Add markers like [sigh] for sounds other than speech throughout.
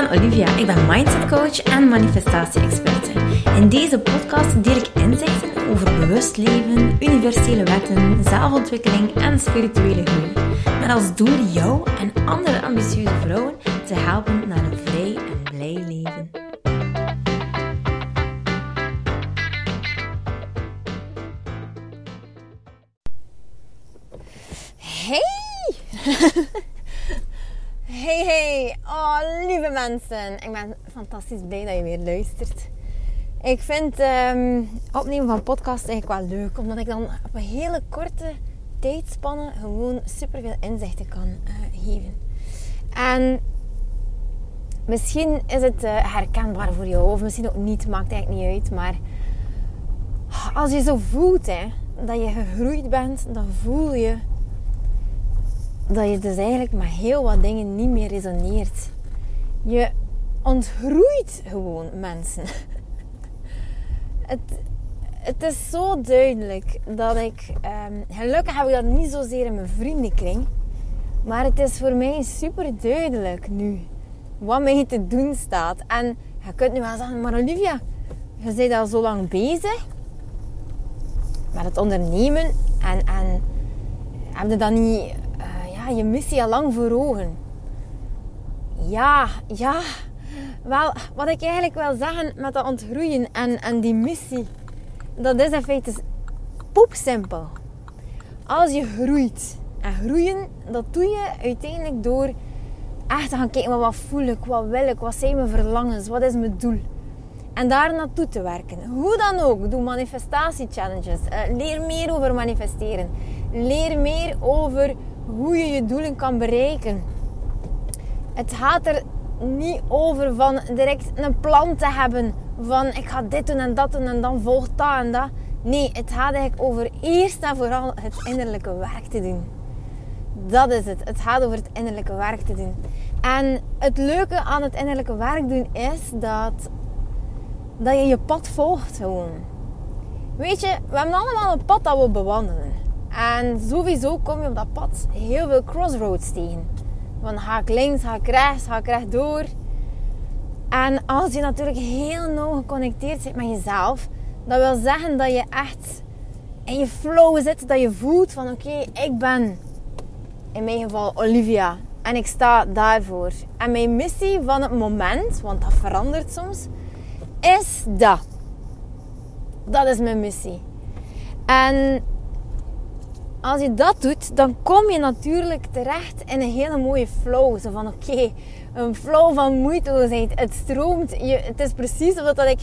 ben Olivia. Ik ben mindset coach en manifestatie-experte. In deze podcast deel ik inzichten over bewust leven, universele wetten, zelfontwikkeling en spirituele groei. Met als doel jou en andere ambitieuze vrouwen te helpen naar een vrij en blij leven. Hey! [laughs] hey, hey! Oh, lieve mensen. Ik ben fantastisch blij dat je weer luistert. Ik vind um, opnemen van podcast eigenlijk wel leuk, omdat ik dan op een hele korte tijdspanne gewoon superveel inzichten kan uh, geven. En misschien is het uh, herkenbaar voor jou, of misschien ook niet, maakt eigenlijk niet uit. Maar als je zo voelt hè, dat je gegroeid bent, dan voel je dat je dus eigenlijk met heel wat dingen niet meer resoneert. Je ontgroeit gewoon mensen. [laughs] Het, het is zo duidelijk dat ik... Um, gelukkig heb ik dat niet zozeer in mijn vriendenkring. Maar het is voor mij super duidelijk nu. Wat mij te doen staat. En je kunt nu wel zeggen, maar Olivia, je bent al zo lang bezig. Met het ondernemen. En, en heb je dan niet je missie al lang voor ogen. Ja, ja. Wel, wat ik eigenlijk wil zeggen met dat ontgroeien en, en die missie, dat is in feite poepsimpel. Als je groeit, en groeien, dat doe je uiteindelijk door echt te gaan kijken, wat voel ik, wat wil ik, wat zijn mijn verlangens, wat is mijn doel. En daar naartoe te werken. Hoe dan ook, doe manifestatie-challenges. Uh, leer meer over manifesteren. Leer meer over hoe je je doelen kan bereiken. Het gaat er niet over van direct een plan te hebben van ik ga dit doen en dat doen en dan volgt dat en dat. Nee, het gaat eigenlijk over eerst en vooral het innerlijke werk te doen. Dat is het. Het gaat over het innerlijke werk te doen. En het leuke aan het innerlijke werk doen is dat, dat je je pad volgt gewoon. Weet je, we hebben allemaal een pad dat we bewandelen. En sowieso kom je op dat pad heel veel crossroads tegen. Van ga ik links, ga ik rechts, ga ik rechtdoor. En als je natuurlijk heel nauw geconnecteerd zit met jezelf, dat wil zeggen dat je echt in je flow zit, dat je voelt van oké, ik ben in mijn geval Olivia en ik sta daarvoor. En mijn missie van het moment, want dat verandert soms, is dat. Dat is mijn missie. En als je dat doet, dan kom je natuurlijk terecht in een hele mooie flow. Zo van oké, een flow van moeiteloosheid. Het stroomt. Je, het is precies dat ik,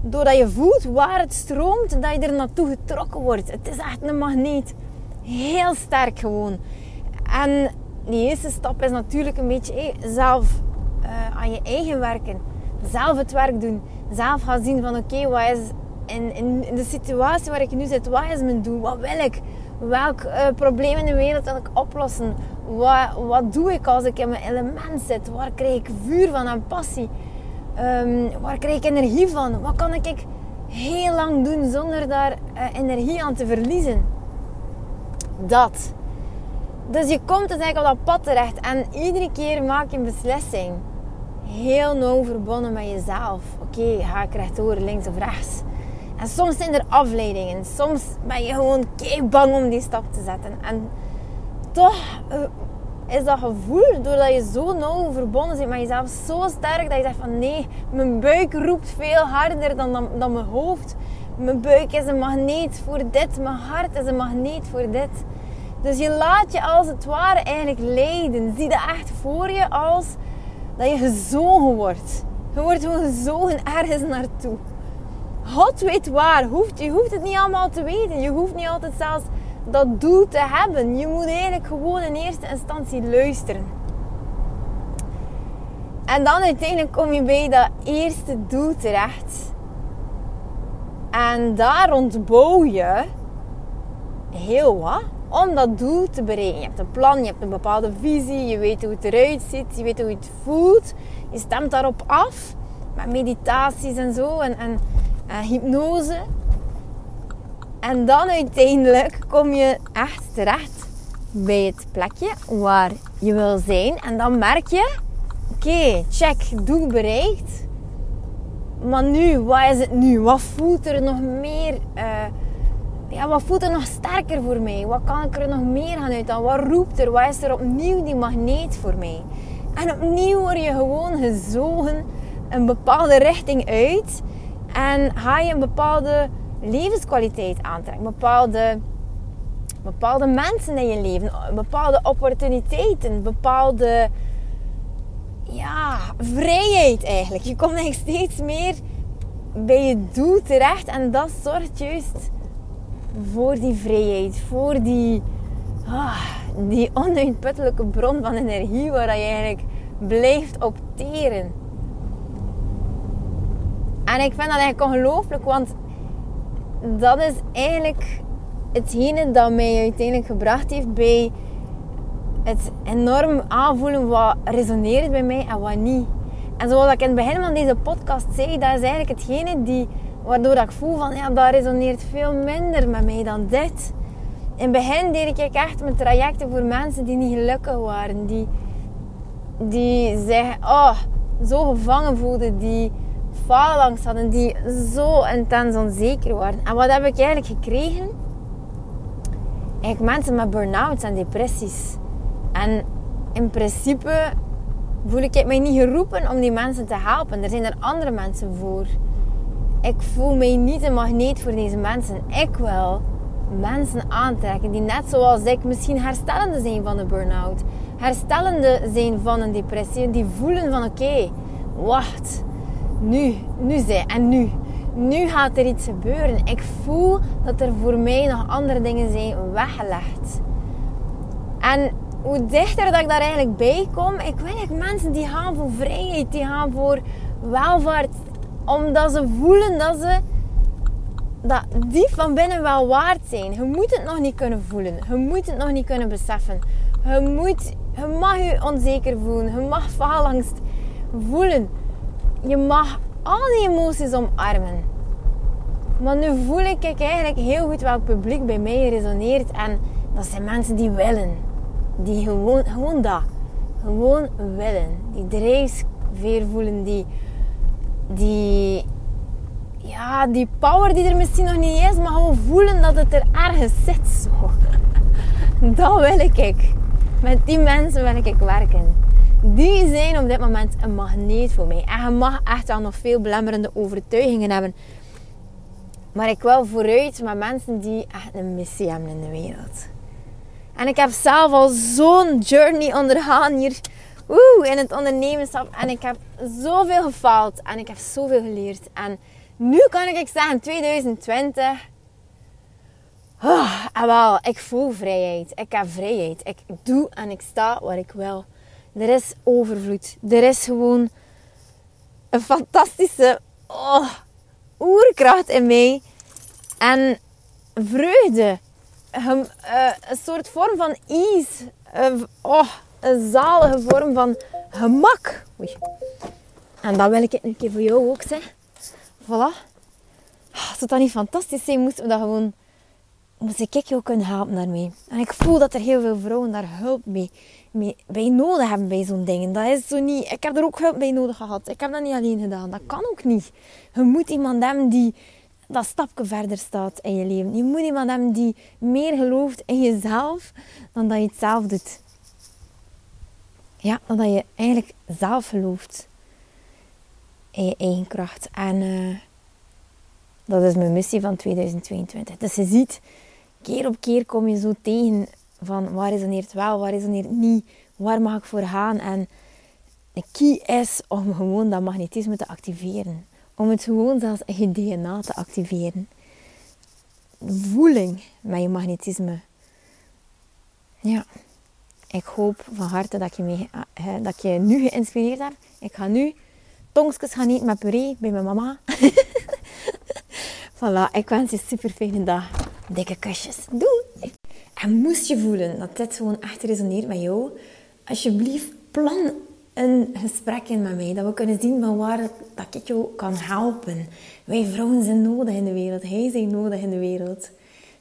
doordat je voelt waar het stroomt, dat je er naartoe getrokken wordt. Het is echt een magneet. Heel sterk gewoon. En die eerste stap is natuurlijk een beetje zelf uh, aan je eigen werken. Zelf het werk doen. Zelf gaan zien van oké, wat is in, in de situatie waar ik nu zit, wat is mijn doel? Wat wil ik? Welk uh, probleem in de wereld wil ik oplossen? Wat, wat doe ik als ik in mijn element zit? Waar krijg ik vuur van en passie? Um, waar krijg ik energie van? Wat kan ik heel lang doen zonder daar uh, energie aan te verliezen? Dat. Dus je komt dus eigenlijk op dat pad terecht en iedere keer maak je een beslissing. Heel nauw verbonden met jezelf. Oké, ga ik rechtdoor, links of rechts? Soms zijn er afleidingen. Soms ben je gewoon kei bang om die stap te zetten. En toch eh, is dat gevoel, doordat je zo nauw verbonden zit met jezelf, zo sterk dat je zegt van nee, mijn buik roept veel harder dan, dan, dan mijn hoofd. Mijn buik is een magneet voor dit, mijn hart is een magneet voor dit. Dus je laat je als het ware eigenlijk leiden. Zie dat echt voor je als dat je gezogen wordt. Je wordt gewoon gezogen ergens naartoe. God weet waar. Hoeft, je hoeft het niet allemaal te weten. Je hoeft niet altijd zelfs dat doel te hebben. Je moet eigenlijk gewoon in eerste instantie luisteren. En dan uiteindelijk kom je bij dat eerste doel terecht. En daar ontbouw je heel wat om dat doel te bereiken. Je hebt een plan, je hebt een bepaalde visie, je weet hoe het eruit ziet, je weet hoe het voelt. Je stemt daarop af met meditaties en zo. En, en uh, hypnose. En dan uiteindelijk kom je echt terecht bij het plekje waar je wil zijn. En dan merk je, oké, check, doel bereikt. Maar nu, wat is het nu? Wat voelt er nog meer... Uh, ja, wat voelt er nog sterker voor mij? Wat kan ik er nog meer gaan uithalen? Wat roept er? Wat is er opnieuw die magneet voor mij? En opnieuw word je gewoon gezogen een bepaalde richting uit. En ga je een bepaalde levenskwaliteit aantrekken. Bepaalde, bepaalde mensen in je leven. Bepaalde opportuniteiten. Bepaalde ja, vrijheid eigenlijk. Je komt eigenlijk steeds meer bij je doel terecht. En dat zorgt juist voor die vrijheid. Voor die, ah, die onuitputtelijke bron van energie waar je eigenlijk blijft opteren. En ik vind dat eigenlijk ongelooflijk, want dat is eigenlijk hetgene dat mij uiteindelijk gebracht heeft bij het enorm aanvoelen wat resoneert bij mij en wat niet. En zoals ik in het begin van deze podcast zei, dat is eigenlijk hetgene die, waardoor ik voel van ja, dat resoneert veel minder met mij dan dit. In het begin deed ik echt mijn trajecten voor mensen die niet gelukkig waren. Die, die zich oh, zo gevangen voelden. Die faalangst hadden. Die zo intens onzeker waren. En wat heb ik eigenlijk gekregen? Eigenlijk mensen met burn-outs en depressies. En in principe voel ik mij niet geroepen om die mensen te helpen. Er zijn er andere mensen voor. Ik voel mij niet een magneet voor deze mensen. Ik wil mensen aantrekken die net zoals ik misschien herstellende zijn van een burn-out. Herstellende zijn van een depressie. Die voelen van oké, wacht. Nu, nu zij en nu. Nu gaat er iets gebeuren. Ik voel dat er voor mij nog andere dingen zijn weggelegd. En hoe dichter dat ik daar eigenlijk bij kom, ik wil eigenlijk mensen die gaan voor vrijheid, die gaan voor welvaart. Omdat ze voelen dat ze dat die van binnen wel waard zijn. Je moet het nog niet kunnen voelen. Je moet het nog niet kunnen beseffen. Je, moet, je mag je onzeker voelen. Je mag faalangst voelen. Je mag al die emoties omarmen. Maar nu voel ik eigenlijk heel goed welk publiek bij mij resoneert. En dat zijn mensen die willen die gewoon, gewoon dat. Gewoon willen. Die drijfveer voelen. Die, die, ja, die power die er misschien nog niet is. Maar gewoon voelen dat het er ergens zit. [laughs] Dat wil ik. Met die mensen wil ik werken. Die zijn op dit moment een magneet voor mij. En je mag echt wel nog veel belemmerende overtuigingen hebben. Maar ik wil vooruit met mensen die echt een missie hebben in de wereld. En ik heb zelf al zo'n journey ondergaan hier woe, in het ondernemerschap. En ik heb zoveel gefaald en ik heb zoveel geleerd. En nu kan ik zeggen, 2020. Oh, en wel, ik voel vrijheid. Ik heb vrijheid. Ik doe en ik sta waar ik wil. Er is overvloed. Er is gewoon een fantastische oh, oerkracht in mij. En vreugde een, uh, een soort vorm van ease. Uh, oh, een zalige vorm van gemak. Oei. En dat wil ik een keer voor jou ook zeggen. Voilà. Oh, zou dat niet fantastisch zijn, moesten we dat gewoon... Moest ik jou kunnen helpen daarmee. En ik voel dat er heel veel vrouwen daar hulp mee, bij nodig hebben bij zo'n dingen. Dat is zo niet... Ik heb er ook hulp bij nodig gehad. Ik heb dat niet alleen gedaan. Dat kan ook niet. Je moet iemand hebben die dat stapje verder staat in je leven. Je moet iemand hebben die meer gelooft in jezelf dan dat je het zelf doet. Ja, dan dat je eigenlijk zelf gelooft in je eigen kracht. En uh, dat is mijn missie van 2022. Dus je ziet, keer op keer kom je zo tegen van waar resoneert wel, waar resoneert niet, waar mag ik voor gaan. En de key is om gewoon dat magnetisme te activeren. Om het gewoon zelfs in je DNA te activeren. Voeling met je magnetisme. Ja. Ik hoop van harte dat je, mee, eh, dat je nu geïnspireerd hebt. Ik ga nu tongskes gaan eten met puree bij mijn mama. [laughs] voilà, ik wens je super fijne dag. Dikke kusjes. Doei! En moest je voelen dat dit gewoon echt resoneert met jou, alsjeblieft plan een gesprek in met mij. Dat we kunnen zien van waar dat ik jou kan helpen. Wij vrouwen zijn nodig in de wereld. Hij zijn nodig in de wereld.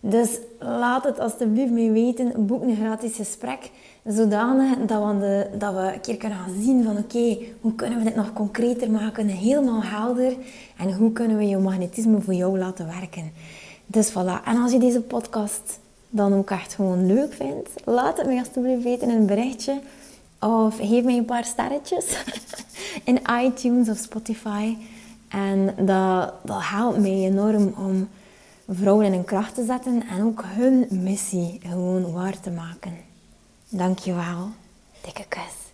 Dus laat het alsjeblieft mee weten. Boek een gratis gesprek. Zodanig dat we, dat we een keer kunnen gaan zien van oké, hoe kunnen we dit nog concreter maken, helemaal helder. En hoe kunnen we je magnetisme voor jou laten werken. Dus voilà. En als je deze podcast dan ook echt gewoon leuk vindt, laat het me alsjeblieft weten in een berichtje. Of geef mij een paar sterretjes [laughs] in iTunes of Spotify. En dat, dat helpt mij enorm om vrouwen in hun kracht te zetten en ook hun missie gewoon waar te maken. Dankjewel. Dikke kus.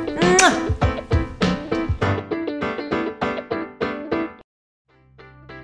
Mua.